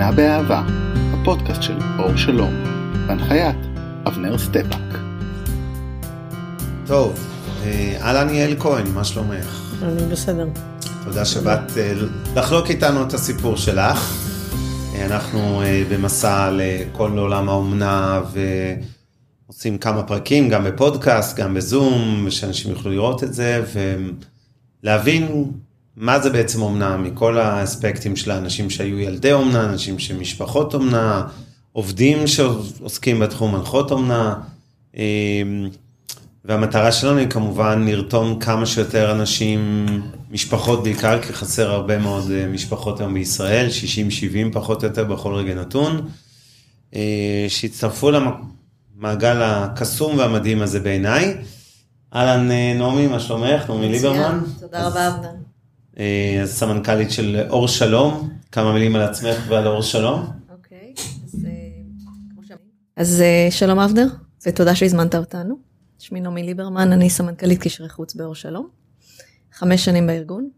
אומנה באהבה, הפודקאסט של אור שלום, בהנחיית אבנר סטפאק. טוב, אה, אהלן יעל כהן, מה שלומך? אני בסדר. תודה שבאת אה, לחלוק איתנו את הסיפור שלך. אה, אנחנו במסע לכל עולם האומנה ועושים כמה פרקים, גם בפודקאסט, גם בזום, ושאנשים יוכלו לראות את זה ולהבין מה זה בעצם אומנה מכל האספקטים של האנשים שהיו ילדי אומנה, אנשים שמשפחות אומנה, עובדים שעוסקים בתחום מנחות אומנה. והמטרה שלנו היא כמובן לרתום כמה שיותר אנשים, משפחות בעיקר, כי חסר הרבה מאוד אה, משפחות היום בישראל, 60-70 פחות או יותר בכל רגע נתון, אה, שהצטרפו למעגל הקסום והמדהים הזה בעיניי. אהלן אה, נעמי, מה שלומך? נעמי ליברמן. תודה רבה אבנר. אז סמנכ"לית של אור שלום, כמה מילים על עצמך ועל אור שלום. אוקיי, אז שלום אבנר, ותודה שהזמנת אותנו. שמי נעמי ליברמן, אני סמנכ"לית קשרי חוץ באור שלום. חמש שנים בארגון,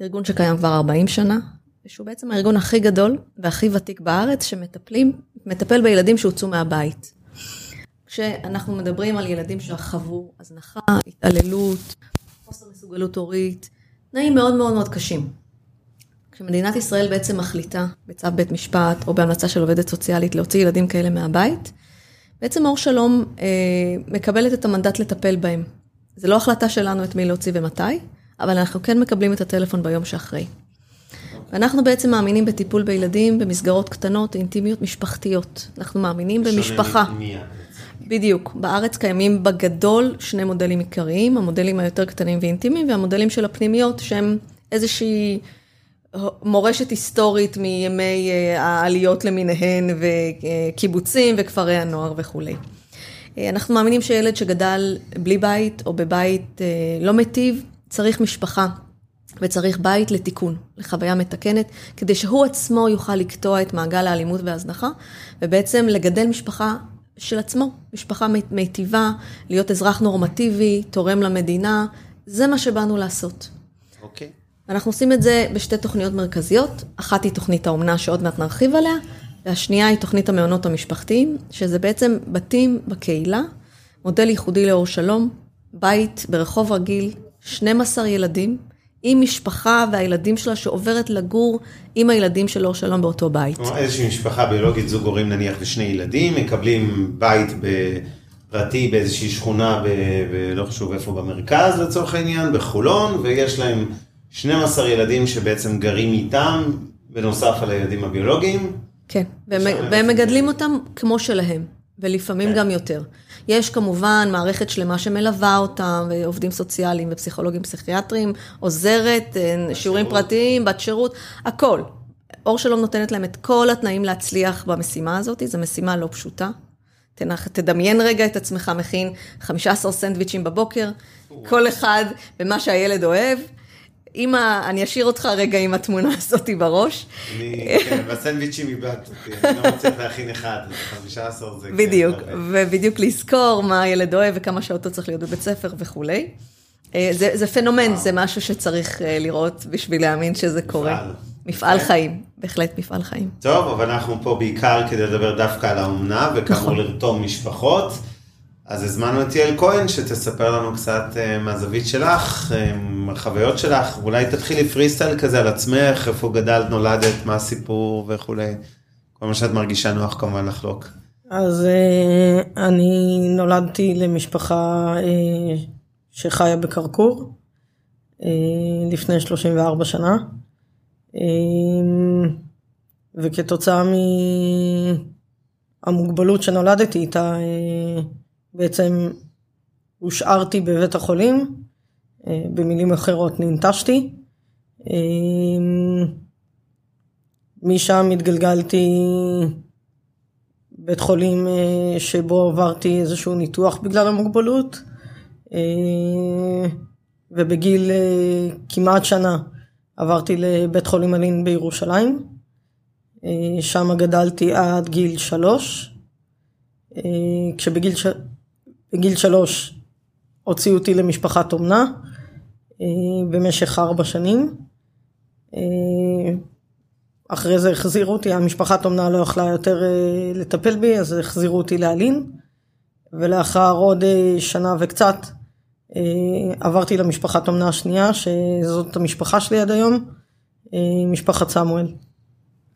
ארגון שקיים כבר 40 שנה, ושהוא בעצם הארגון הכי גדול והכי ותיק בארץ שמטפלים, מטפל בילדים שהוצאו מהבית. כשאנחנו מדברים על ילדים שחוו הזנחה, התעללות, חוסר מסוגלות הורית, תנאים מאוד מאוד מאוד קשים. כשמדינת ישראל בעצם מחליטה בצו בית משפט או בהמלצה של עובדת סוציאלית להוציא ילדים כאלה מהבית, בעצם אור שלום אה, מקבלת את המנדט לטפל בהם. זה לא החלטה שלנו את מי להוציא ומתי, אבל אנחנו כן מקבלים את הטלפון ביום שאחרי. ואנחנו בעצם מאמינים בטיפול בילדים במסגרות קטנות, אינטימיות, משפחתיות. אנחנו מאמינים במשפחה. בדיוק. בארץ קיימים בגדול שני מודלים עיקריים, המודלים היותר קטנים ואינטימיים, והמודלים של הפנימיות, שהם איזושהי מורשת היסטורית מימי אה, העליות למיניהן וקיבוצים וכפרי הנוער וכולי. אה, אנחנו מאמינים שילד שגדל בלי בית או בבית אה, לא מיטיב, צריך משפחה וצריך בית לתיקון, לחוויה מתקנת, כדי שהוא עצמו יוכל לקטוע את מעגל האלימות וההזנחה, ובעצם לגדל משפחה של עצמו, משפחה מיטיבה, להיות אזרח נורמטיבי, תורם למדינה, זה מה שבאנו לעשות. אוקיי. Okay. ואנחנו עושים את זה בשתי תוכניות מרכזיות, אחת היא תוכנית האומנה שעוד מעט נרחיב עליה, והשנייה היא תוכנית המעונות המשפחתיים, שזה בעצם בתים בקהילה, מודל ייחודי לאור שלום, בית ברחוב רגיל, 12 ילדים, עם משפחה והילדים שלה שעוברת לגור עם הילדים של אור שלום באותו בית. כלומר איזושהי משפחה ביולוגית, זוג הורים נניח ושני ילדים, מקבלים בית פרטי באיזושהי שכונה, ב, ב, לא חשוב איפה במרכז לצורך העניין, בחולון, ויש להם 12 ילדים שבעצם גרים איתם, בנוסף על הילדים הביולוגיים. כן, והם, והם מגדלים אותם כמו שלהם, ולפעמים כן. גם יותר. יש כמובן מערכת שלמה שמלווה אותם, ועובדים סוציאליים ופסיכולוגים פסיכיאטריים, עוזרת, אה, שיעורים פרטיים, בת שירות, הכל. אור שלום נותנת להם את כל התנאים להצליח במשימה הזאת, זו משימה לא פשוטה. תנח, תדמיין רגע את עצמך מכין 15 סנדוויצ'ים בבוקר, כל אחד במה שהילד אוהב. אם ה... אני אשאיר אותך רגע עם התמונה הזאת בראש. אני, כן, בסנדוויצ'ים איבדת אותי, אני לא מצליח להכין אחד, 15 זה... כן, בדיוק, ובדיוק לזכור מה הילד אוהב וכמה שעות הוא צריך להיות בבית ספר וכולי. אה, זה, זה פנומן, זה משהו שצריך אה, לראות בשביל להאמין שזה קורה. מפעל. מפעל כן. חיים, בהחלט מפעל חיים. טוב, אבל אנחנו פה בעיקר כדי לדבר דווקא על האומנה, וכאמור נכון. לרתום משפחות. אז הזמנו את יעל כהן שתספר לנו קצת uh, מהזווית שלך, uh, מהחוויות שלך, אולי תתחילי פרי סטייל כזה על עצמך, איפה גדלת, נולדת, מה הסיפור וכולי. כל מה שאת מרגישה נוח כמובן לחלוק. אז uh, אני נולדתי למשפחה שחיה בקרקור לפני 34 שנה, וכתוצאה מהמוגבלות שנולדתי איתה, בעצם הושארתי בבית החולים, אה, במילים אחרות ננטשתי. אה, משם התגלגלתי בית חולים אה, שבו עברתי איזשהו ניתוח בגלל המוגבלות, ובגיל כמעט שנה עברתי לבית חולים אלין בירושלים, שם גדלתי עד גיל שלוש, כשבגיל ש... בגיל שלוש הוציאו אותי למשפחת אומנה אה, במשך ארבע שנים. אה, אחרי זה החזירו אותי, המשפחת אומנה לא יכלה יותר אה, לטפל בי, אז החזירו אותי להלין. ולאחר עוד שנה וקצת עברתי למשפחת אומנה השנייה, שזאת המשפחה שלי עד היום, משפחת סמואל.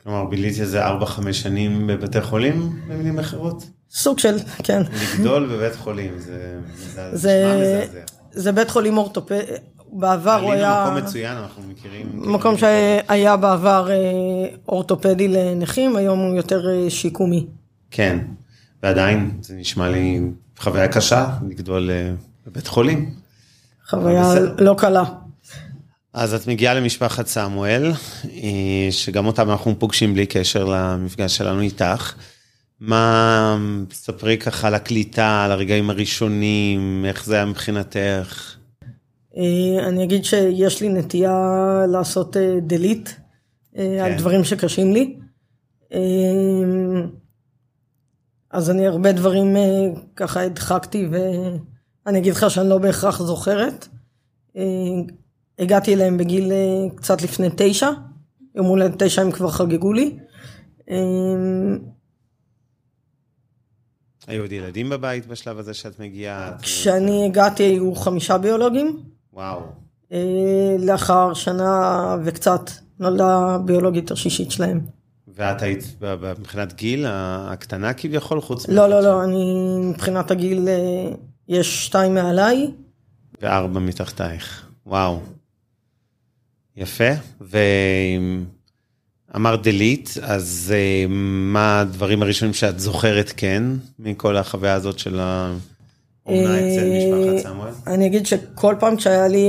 כלומר, ביליתי איזה 4-5 שנים בבתי חולים, במילים אחרות? סוג של, כן. לגדול בבית חולים, זה זה, זה, זה בית חולים אורתופד, בעבר הוא היה... מקום מצוין, אנחנו מכירים. מקום שהיה בעבר אורתופדי לנכים, היום הוא יותר שיקומי. כן. ועדיין זה נשמע לי חוויה קשה לגדול אה, בבית חולים. חוויה לא קלה. אז את מגיעה למשפחת סמואל, אה, שגם אותם אנחנו פוגשים בלי קשר למפגש שלנו איתך. מה, ספרי ככה על הקליטה, על הרגעים הראשונים, איך זה היה מבחינתך? אה, אני אגיד שיש לי נטייה לעשות delete כן. על דברים שקשים לי. אז אני הרבה דברים אה, ככה הדחקתי ואני אגיד לך שאני לא בהכרח זוכרת. אה, הגעתי אליהם בגיל אה, קצת לפני תשע, יום הולדת תשע הם כבר חגגו לי. היו עוד ילדים בבית בשלב הזה שאת מגיעה? כשאני הגעתי היו חמישה ביולוגים. וואו. לאחר שנה וקצת נולדה ביולוגית השישית שלהם. ואת היית מבחינת גיל הקטנה כביכול חוץ לא לא לא אני מבחינת הגיל אה, יש שתיים מעליי. וארבע מתחתייך וואו. יפה ואמרת דלית אז אה, מה הדברים הראשונים שאת זוכרת כן מכל החוויה הזאת של האומנה אצל משפחת אה, סמואל? אני אגיד שכל פעם כשהיה לי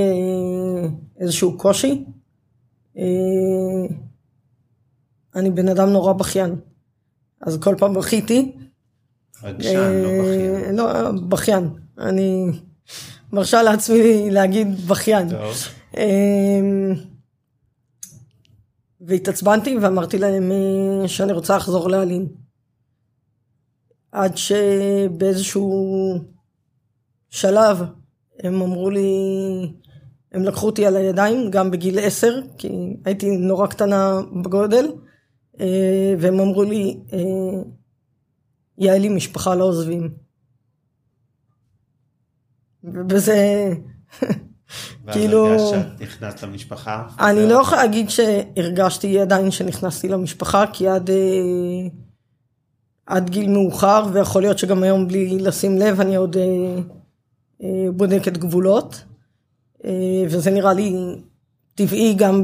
איזשהו קושי. אני בן אדם נורא בכיין. אז כל פעם בכיתי. רגשן, לא אה, בכיין. לא, בכיין. אני מרשה לעצמי להגיד בכיין. טוב. והתעצבנתי ואמרתי להם אה, שאני רוצה לחזור להלין. עד שבאיזשהו שלב הם אמרו לי, הם לקחו אותי על הידיים גם בגיל עשר, כי הייתי נורא קטנה בגודל. אה, והם אמרו לי, אה, יעלי משפחה לא עוזבים. ובזה, כאילו... ואז הרגשת שאת נכנסת למשפחה? אני לא יכולה להגיד שהרגשתי עדיין שנכנסתי למשפחה, כי עד, אה, עד גיל מאוחר, ויכול להיות שגם היום בלי לשים לב, אני עוד בודקת גבולות. וזה נראה לי טבעי גם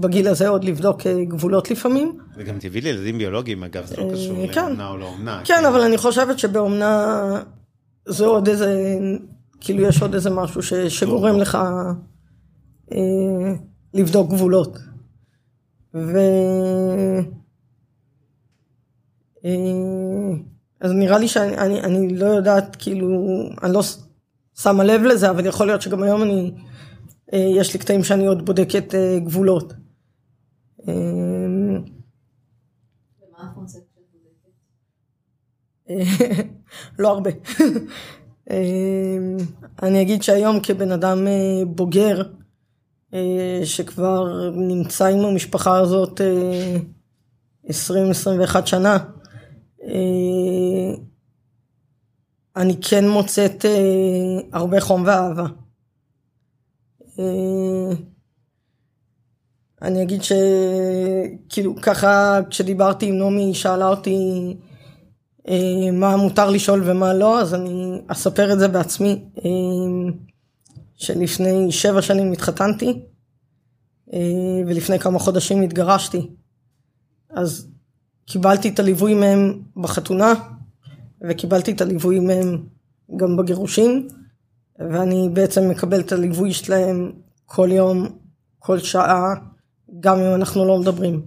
בגיל הזה עוד לבדוק אה, גבולות לפעמים. וגם טבעי לילדים ביולוגיים אגב, זה לא אה, קשור כן. לאומנה או לא אומנה. כן, כן, אבל אני חושבת שבאומנה זה עוד איזה, כאילו יש עוד איזה משהו ש, שגורם לך אה, לבדוק גבולות. ו... אה, אז נראה לי שאני אני, אני לא יודעת, כאילו, אני לא שמה לב לזה, אבל יכול להיות שגם היום אני... אה, יש לי קטעים שאני עוד בודקת אה, גבולות. אה, לא הרבה. אני אגיד שהיום כבן אדם בוגר, שכבר נמצא עם המשפחה הזאת 20-21 שנה, אני כן מוצאת הרבה חום ואהבה. אה, אני אגיד שכאילו ככה כשדיברתי עם נעמי היא שאלה אותי אה, מה מותר לשאול ומה לא אז אני אספר את זה בעצמי אה, שלפני שבע שנים התחתנתי ולפני כמה חודשים התגרשתי אז קיבלתי את הליווי מהם בחתונה וקיבלתי את הליווי מהם גם בגירושים ואני בעצם מקבל את הליווי שלהם כל יום, כל שעה, גם אם אנחנו לא מדברים.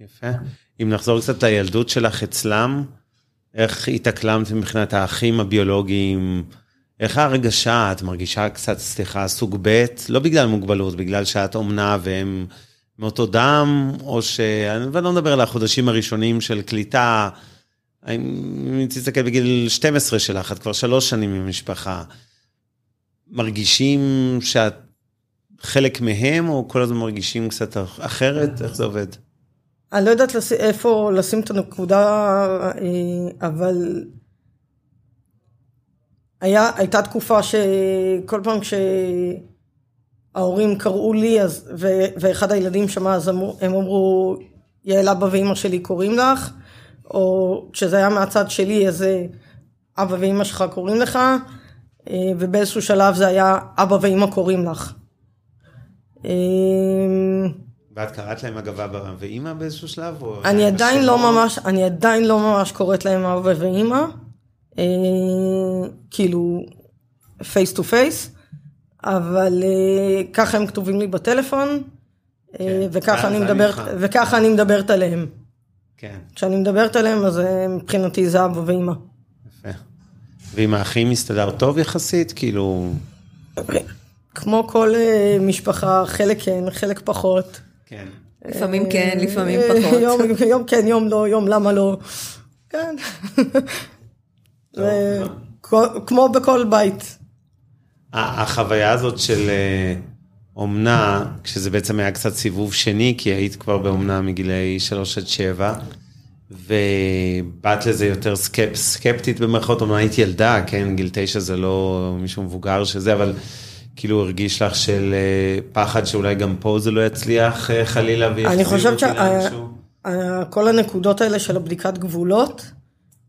יפה. אם נחזור קצת לילדות שלך אצלם, איך התאקלמת מבחינת האחים הביולוגיים? איך הרגשה? את מרגישה קצת, סליחה, סוג ב', לא בגלל מוגבלות, בגלל שאת אומנה והם מאותו דם, או ש... ואני לא מדבר על החודשים הראשונים של קליטה, אם תסתכל בגיל 12 שלך, את כבר שלוש שנים עם משפחה, מרגישים שאת חלק מהם, או כל הזמן מרגישים קצת אחרת? איך זה עובד? אני לא יודעת לש... איפה לשים את הנקודה, אה, אבל היה, הייתה תקופה שכל פעם כשההורים קראו לי, אז, ו... ואחד הילדים שמע, אז אמרו, הם אמרו, יעל אבא ואימא שלי קוראים לך, או כשזה היה מהצד שלי, אז אבא ואימא שלך קוראים לך, אה, ובאיזשהו שלב זה היה אבא ואימא קוראים לך. אה, ואת קראת להם אגב אבא ואימא באיזשהו שלב? אני עדיין לא ממש, אני עדיין לא ממש קוראת להם אבא ואימא, אה, כאילו face to face, אבל אה, ככה הם כתובים לי בטלפון, אה, כן, וככה, אני מדברת, וככה אני מדברת עליהם. כן. כשאני מדברת עליהם, אז אה, מבחינתי זה אבא ואימא. יפה. ועם האחים מסתדר טוב יחסית? כאילו... כמו כל אה, משפחה, חלק כן, חלק פחות. כן. לפעמים כן, לפעמים אה, פחות. יום, יום כן, יום לא, יום למה לא. כן. זה כמו בכל בית. החוויה הזאת של אה, אומנה, כשזה בעצם היה קצת סיבוב שני, כי היית כבר באומנה מגילאי 3 עד 7, ובאת לזה יותר סקפ, סקפטית במרכאות, אומנה היית ילדה, כן, גיל 9 זה לא מישהו מבוגר שזה, אבל כאילו הרגיש לך של אה, פחד שאולי גם פה זה לא יצליח אה, חלילה אני חושבת שכל הנקודות האלה של הבדיקת גבולות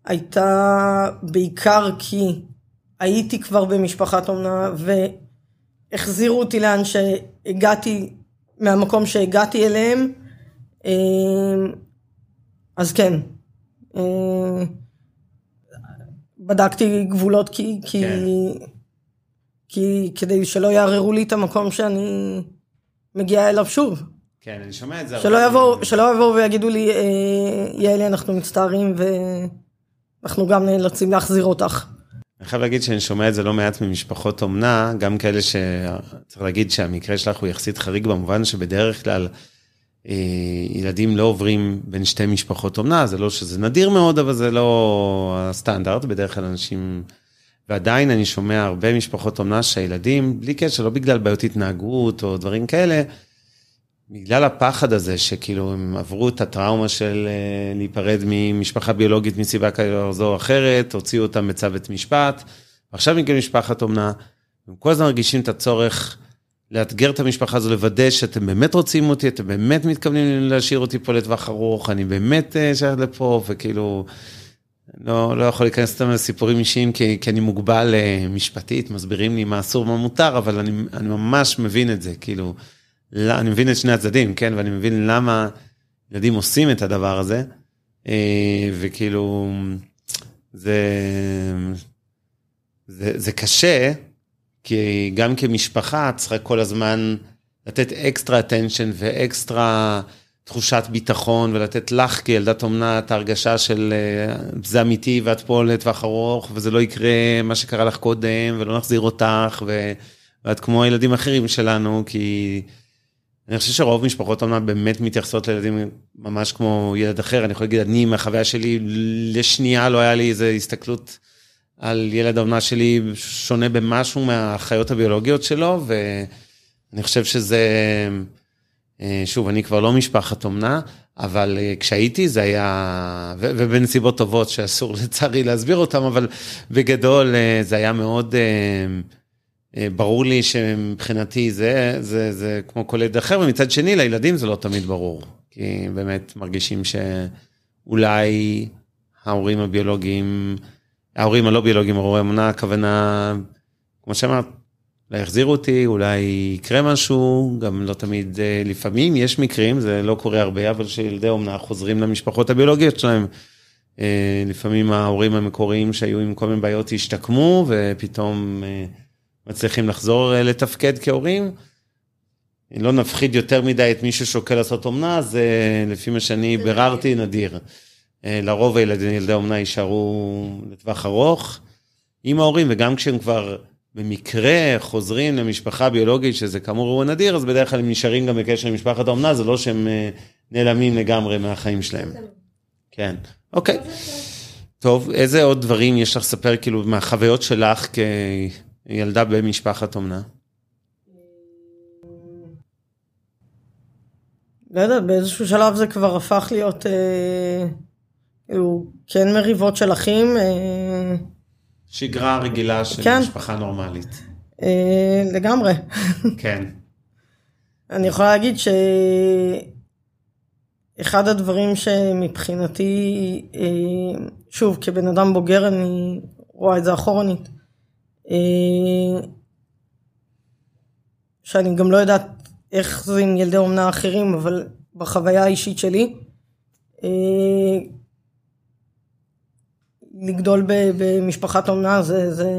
הייתה בעיקר כי הייתי כבר במשפחת אומנה והחזירו אותי לאן שהגעתי, מהמקום שהגעתי אליהם. אה, אז כן. בדקתי גבולות כי כן. כי כדי שלא יערערו לי את המקום שאני מגיעה אליו שוב. כן, אני שומע את זה. שלא יבואו, שלא יבואו ויגידו לי, אה, יעלי, אנחנו מצטערים ואנחנו גם נאלצים להחזיר אותך. אני חייב להגיד שאני שומע את זה לא מעט ממשפחות אומנה, גם כאלה שצריך להגיד שהמקרה שלך הוא יחסית חריג במובן שבדרך כלל אה, ילדים לא עוברים בין שתי משפחות אומנה, זה לא שזה נדיר מאוד, אבל זה לא הסטנדרט, בדרך כלל אנשים... ועדיין אני שומע הרבה משפחות אומנה שהילדים, בלי קשר, לא בגלל בעיות התנהגות או דברים כאלה, בגלל הפחד הזה שכאילו הם עברו את הטראומה של אה, להיפרד ממשפחה ביולוגית מסיבה כזו או אחרת, הוציאו אותם בצו בית משפט, ועכשיו מגיעים משפחת אומנה, הם כל הזמן מרגישים את הצורך לאתגר את המשפחה הזו, לוודא שאתם באמת רוצים אותי, אתם באמת מתכוונים להשאיר אותי פה לטווח ארוך, אני באמת אה, שייך לפה, וכאילו... לא, לא יכול להיכנס יותר לסיפורים אישיים כי, כי אני מוגבל אה, משפטית, מסבירים לי מה אסור ומה מותר, אבל אני, אני ממש מבין את זה, כאילו, לא, אני מבין את שני הצדדים, כן, ואני מבין למה ילדים עושים את הדבר הזה, אה, וכאילו, זה, זה, זה קשה, כי גם כמשפחה צריכה כל הזמן לתת אקסטרה attention ואקסטרה... תחושת ביטחון ולתת לך כילדת אומנה את ההרגשה של אה, זה אמיתי ואת פה לטווח ארוך וזה לא יקרה מה שקרה לך קודם ולא נחזיר אותך ו... ואת כמו הילדים האחרים שלנו כי אני חושב שרוב משפחות אומנה באמת מתייחסות לילדים ממש כמו ילד אחר אני יכול להגיד אני מהחוויה שלי לשנייה לא היה לי איזה הסתכלות על ילד האומנה שלי שונה במשהו מהחיות הביולוגיות שלו ואני חושב שזה. אה, שוב, אני כבר לא משפחת אומנה, אבל אה, כשהייתי זה היה, ובנסיבות טובות שאסור לצערי להסביר אותם, אבל בגדול אה, זה היה מאוד ברור לי שמבחינתי זה, זה, זה כמו כל ילד אחר, ומצד שני לילדים זה לא תמיד ברור, כי באמת מרגישים שאולי ההורים הביולוגיים, ההורים הלא ביולוגיים, הורי אמונה, הכוונה, כמו שאמרת, אולי יחזירו אותי, אולי יקרה משהו, גם לא תמיד, אה, לפעמים יש מקרים, זה לא קורה הרבה, אבל שילדי אומנה חוזרים למשפחות הביולוגיות שלהם. אה, לפעמים ההורים המקוריים שהיו עם כל מיני בעיות השתקמו, ופתאום אה, מצליחים לחזור לתפקד כהורים. לא נפחיד יותר מדי את מי ששוקל לעשות אומנה, זה לפי מה שאני ביררתי נדיר. לרוב הילדי, ילדי אומנה יישארו לטווח ארוך עם ההורים, וגם כשהם כבר... במקרה חוזרים למשפחה ביולוגית, שזה כאמור אירוע נדיר, אז בדרך כלל הם נשארים גם בקשר עם משפחת האומנה, זה לא שהם אה, נעלמים לגמרי מהחיים שלהם. כן, אוקיי. טוב, איזה עוד דברים יש לך לספר, כאילו, מהחוויות שלך כילדה במשפחת אומנה? לא יודעת, באיזשהו שלב זה כבר הפך להיות, אה, כאילו, כן מריבות של אחים. אה, שגרה רגילה של כן. משפחה נורמלית. אה, לגמרי. כן. אני יכולה להגיד שאחד הדברים שמבחינתי, אה, שוב, כבן אדם בוגר אני רואה את זה אחורנית, אה, שאני גם לא יודעת איך זה עם ילדי אומנה אחרים, אבל בחוויה האישית שלי, אה, לגדול במשפחת אומנה זה, זה...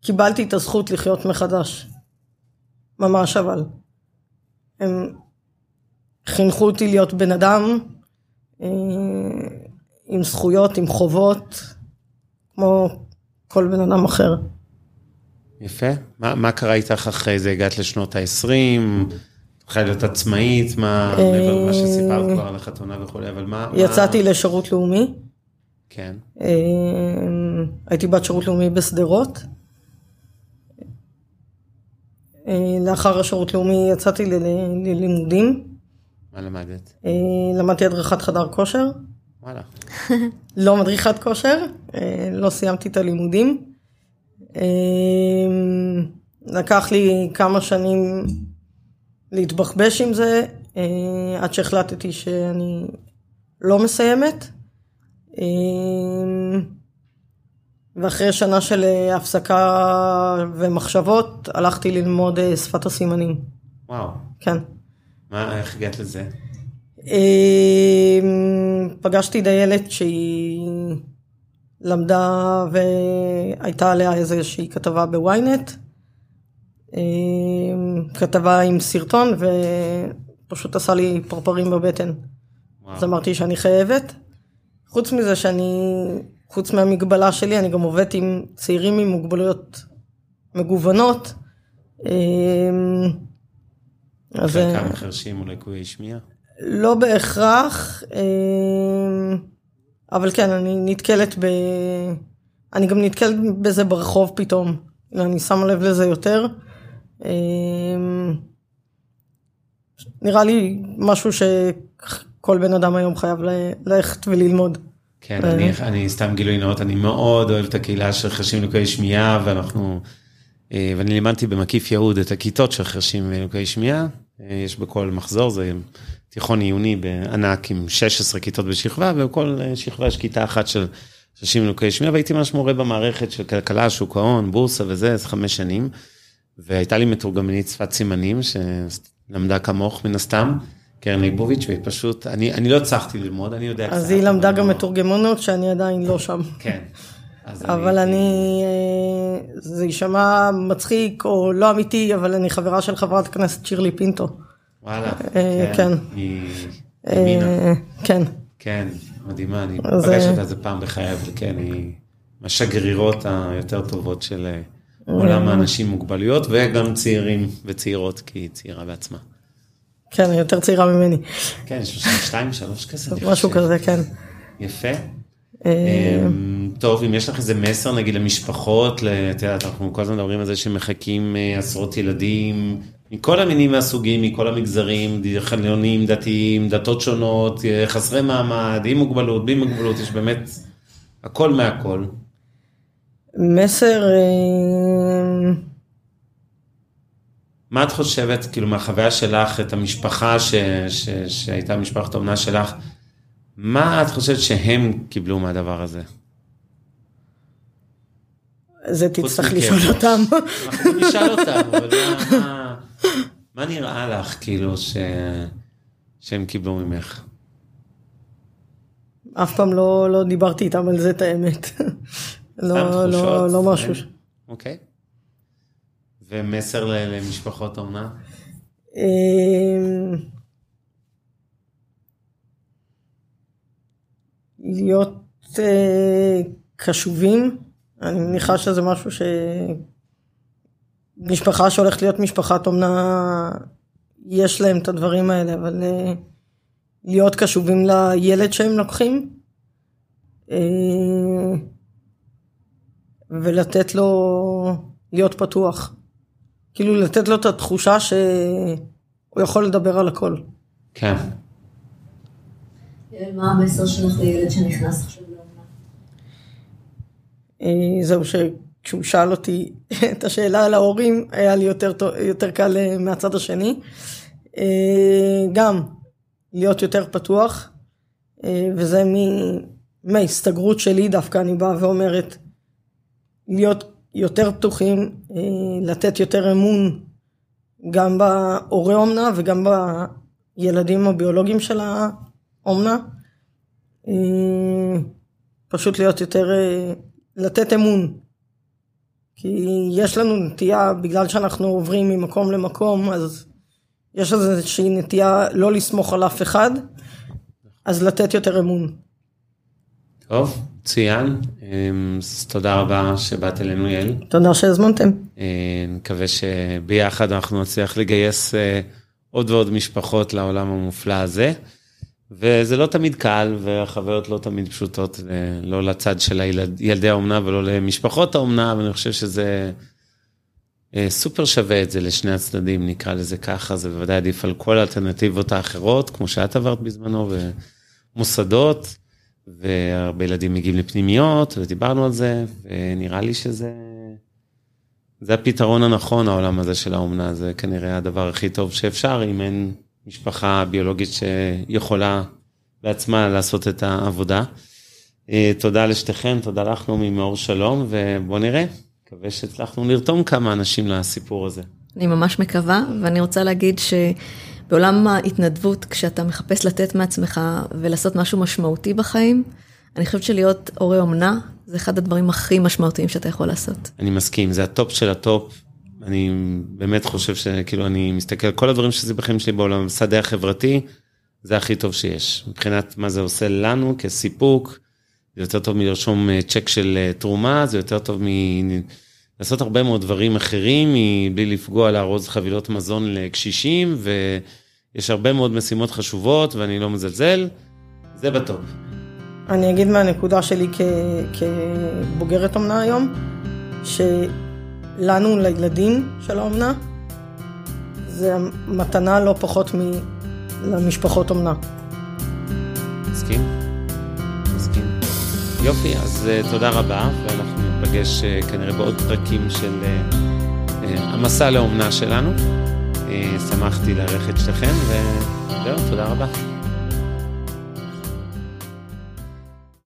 קיבלתי את הזכות לחיות מחדש. ממש אבל. הם חינכו אותי להיות בן אדם אה, עם זכויות, עם חובות, כמו כל בן אדם אחר. יפה. מה, מה קרה איתך אחרי זה? הגעת לשנות ה-20, התחלה להיות עצמאית, מה, אה, מעבר למה שסיפרת כבר על החתונה וכולי, אבל מה... יצאתי מה... לשירות לאומי, כן. אה, הייתי בת שירות לאומי בשדרות. אה, לאחר השירות לאומי יצאתי ללימודים, מה למדת? אה, למדתי הדרכת חדר כושר. וואלה. לא מדריכת כושר, אה, לא סיימתי את הלימודים. אה, לקח לי כמה שנים להתבחבש עם זה, עד שהחלטתי שאני לא מסיימת. אה, ואחרי שנה של אה, הפסקה ומחשבות, הלכתי ללמוד אה, שפת הסימנים. וואו. כן. מה, איך הגעת לזה? אמ, פגשתי דיילת שהיא למדה והייתה עליה איזושהי כתבה בוויינט, אמ, כתבה עם סרטון ופשוט עשה לי פרפרים בבטן. וואו. אז אמרתי שאני חייבת. חוץ מזה שאני, חוץ מהמגבלה שלי, אני גם עובדת עם צעירים עם מוגבלויות מגוונות. אמ, אז... אה, חלקם חרשים או לקויי שמיעה? לא בהכרח, אמ, אבל כן, אני נתקלת ב... אני גם נתקלת בזה ברחוב פתאום. אני שמה לב לזה יותר. אמ, נראה לי משהו שכל בן אדם היום חייב ללכת וללמוד. כן, אה. אני, אני סתם גילוי נאות, אני מאוד אוהב את הקהילה של חרשים ולקויי שמיעה, ואנחנו, אה, ואני לימדתי במקיף יהוד את הכיתות של חרשים ולקויי שמיעה, אה, יש בכל מחזור, זה תיכון עיוני בענק עם 16 כיתות בשכבה, ובכל אה, שכבה יש כיתה אחת של חרשים ולקויי שמיעה, והייתי ממש מורה במערכת של כלכלה, שוק ההון, בורסה וזה, אז חמש שנים, והייתה לי מתורגמנית שפת סימנים, שלמדה כמוך מן הסתם. קרן ליבוביץ', והיא פשוט, אני, אני לא הצלחתי ללמוד, אני יודע אז היא למדה גם לא- מתורגמנות שאני עדיין לא שם. כן. אבל אני, אה, זה יישמע מצחיק או לא אמיתי, אבל אני חברה של חברת הכנסת שירלי פינטו. וואלה, אה, כן. ימינה, אה, כן. כן, מדהימה, אני פגשתי אותה איזה פעם בחיי, אבל כן, היא מהשגרירות היותר טובות של עולם האנשים עם מוגבלויות, וגם צעירים וצעירות, כי היא צעירה בעצמה. כן, היא יותר צעירה ממני. כן, יש שתיים, שלוש כזה. אני משהו. כזה, כן. יפה. אה, אמ, טוב, אם יש לך איזה מסר נגיד למשפחות, את יודעת, אנחנו כל הזמן מדברים על זה שמחכים אה, עשרות ילדים מכל המינים והסוגים, מכל המגזרים, חילונים, דתיים, דתות שונות, אה, חסרי מעמד, עם מוגבלות, בלי מוגבלות, יש באמת הכל מהכל. מסר, מה את חושבת, כאילו, מהחוויה שלך, את המשפחה ש, ש, שהייתה משפחת האומנה שלך, מה את חושבת שהם קיבלו מהדבר הזה? זה תצטרך. לשאול אותם. אנחנו נשאל אותם, אבל מה, מה, נראה לך, כאילו, ש, שהם קיבלו ממך? אף פעם לא, לא דיברתי איתם על זה את האמת. לא, לא, לא זה- משהו. אוקיי. ומסר למשפחות האומנה? אמ, להיות אה, קשובים, אני מניחה שזה משהו ש... משפחה שהולכת להיות משפחת אומנה, יש להם את הדברים האלה, אבל אה, להיות קשובים לילד שהם לוקחים, אה, ולתת לו להיות פתוח. כאילו לתת לו את התחושה הוא יכול לדבר על הכל. כן. מה המסר שלך לילד שנכנס עכשיו לאומנה? אה, זהו שכשהוא שאל אותי את השאלה על ההורים, היה לי יותר, יותר קל אה, מהצד השני. אה, גם להיות יותר פתוח, וזה מ- מההסתגרות שלי דווקא, אני באה ואומרת, להיות יותר פתוחים, אה, לתת יותר אמון גם בהורי אומנה וגם בילדים הביולוגיים של האומנה. אה, פשוט להיות יותר, אה, לתת אמון. כי יש לנו נטייה, בגלל שאנחנו עוברים ממקום למקום, אז יש איזושהי נטייה לא לסמוך על אף אחד, אז לתת יותר אמון. טוב, מצוין. אמ, אז תודה רבה שבאת אלינו, יעל. תודה שהזמנתם. נקווה שביחד אנחנו נצליח לגייס אה, עוד ועוד משפחות לעולם המופלא הזה. וזה לא תמיד קל, והחוויות לא תמיד פשוטות, אה, לא לצד של הילד, ילדי האומנה ולא למשפחות האומנה, אבל אני חושב שזה אה, סופר שווה את זה לשני הצדדים, נקרא לזה ככה, זה בוודאי עדיף על כל האלטרנטיבות האחרות, כמו שאת עברת בזמנו, ומוסדות, והרבה ילדים מגיעים לפנימיות, ודיברנו על זה, ונראה לי שזה... זה הפתרון הנכון, העולם הזה של האומנה, זה כנראה הדבר הכי טוב שאפשר, אם אין משפחה ביולוגית שיכולה בעצמה לעשות את העבודה. אה, תודה לשתיכן, תודה לך נעמי מאור שלום, ובוא נראה, מקווה שהצלחנו לרתום כמה אנשים לסיפור הזה. אני ממש מקווה, ואני רוצה להגיד שבעולם ההתנדבות, כשאתה מחפש לתת מעצמך ולעשות משהו משמעותי בחיים, אני חושבת שלהיות הורה אומנה, זה אחד הדברים הכי משמעותיים שאתה יכול לעשות. אני מסכים, זה הטופ של הטופ. אני באמת חושב שכאילו אני מסתכל על כל הדברים שזה בחיים שלי בעולם, השדה החברתי, זה הכי טוב שיש. מבחינת מה זה עושה לנו כסיפוק, זה יותר טוב מלרשום אה, צ'ק של אה, תרומה, זה יותר טוב מלעשות הרבה מאוד דברים אחרים, מבלי לפגוע לארוז חבילות מזון לקשישים, ויש הרבה מאוד משימות חשובות ואני לא מזלזל, זה בטוב. אני אגיד מהנקודה שלי כ, כבוגרת אומנה היום, שלנו, לילדים של האומנה, זה מתנה לא פחות מלמשפחות אומנה. מסכים? מסכים. יופי, אז uh, תודה רבה, ניפגש uh, כנראה בעוד פרקים של uh, uh, המסע לאומנה שלנו. שמחתי לארח את שתיכן, וזהו, תודה רבה.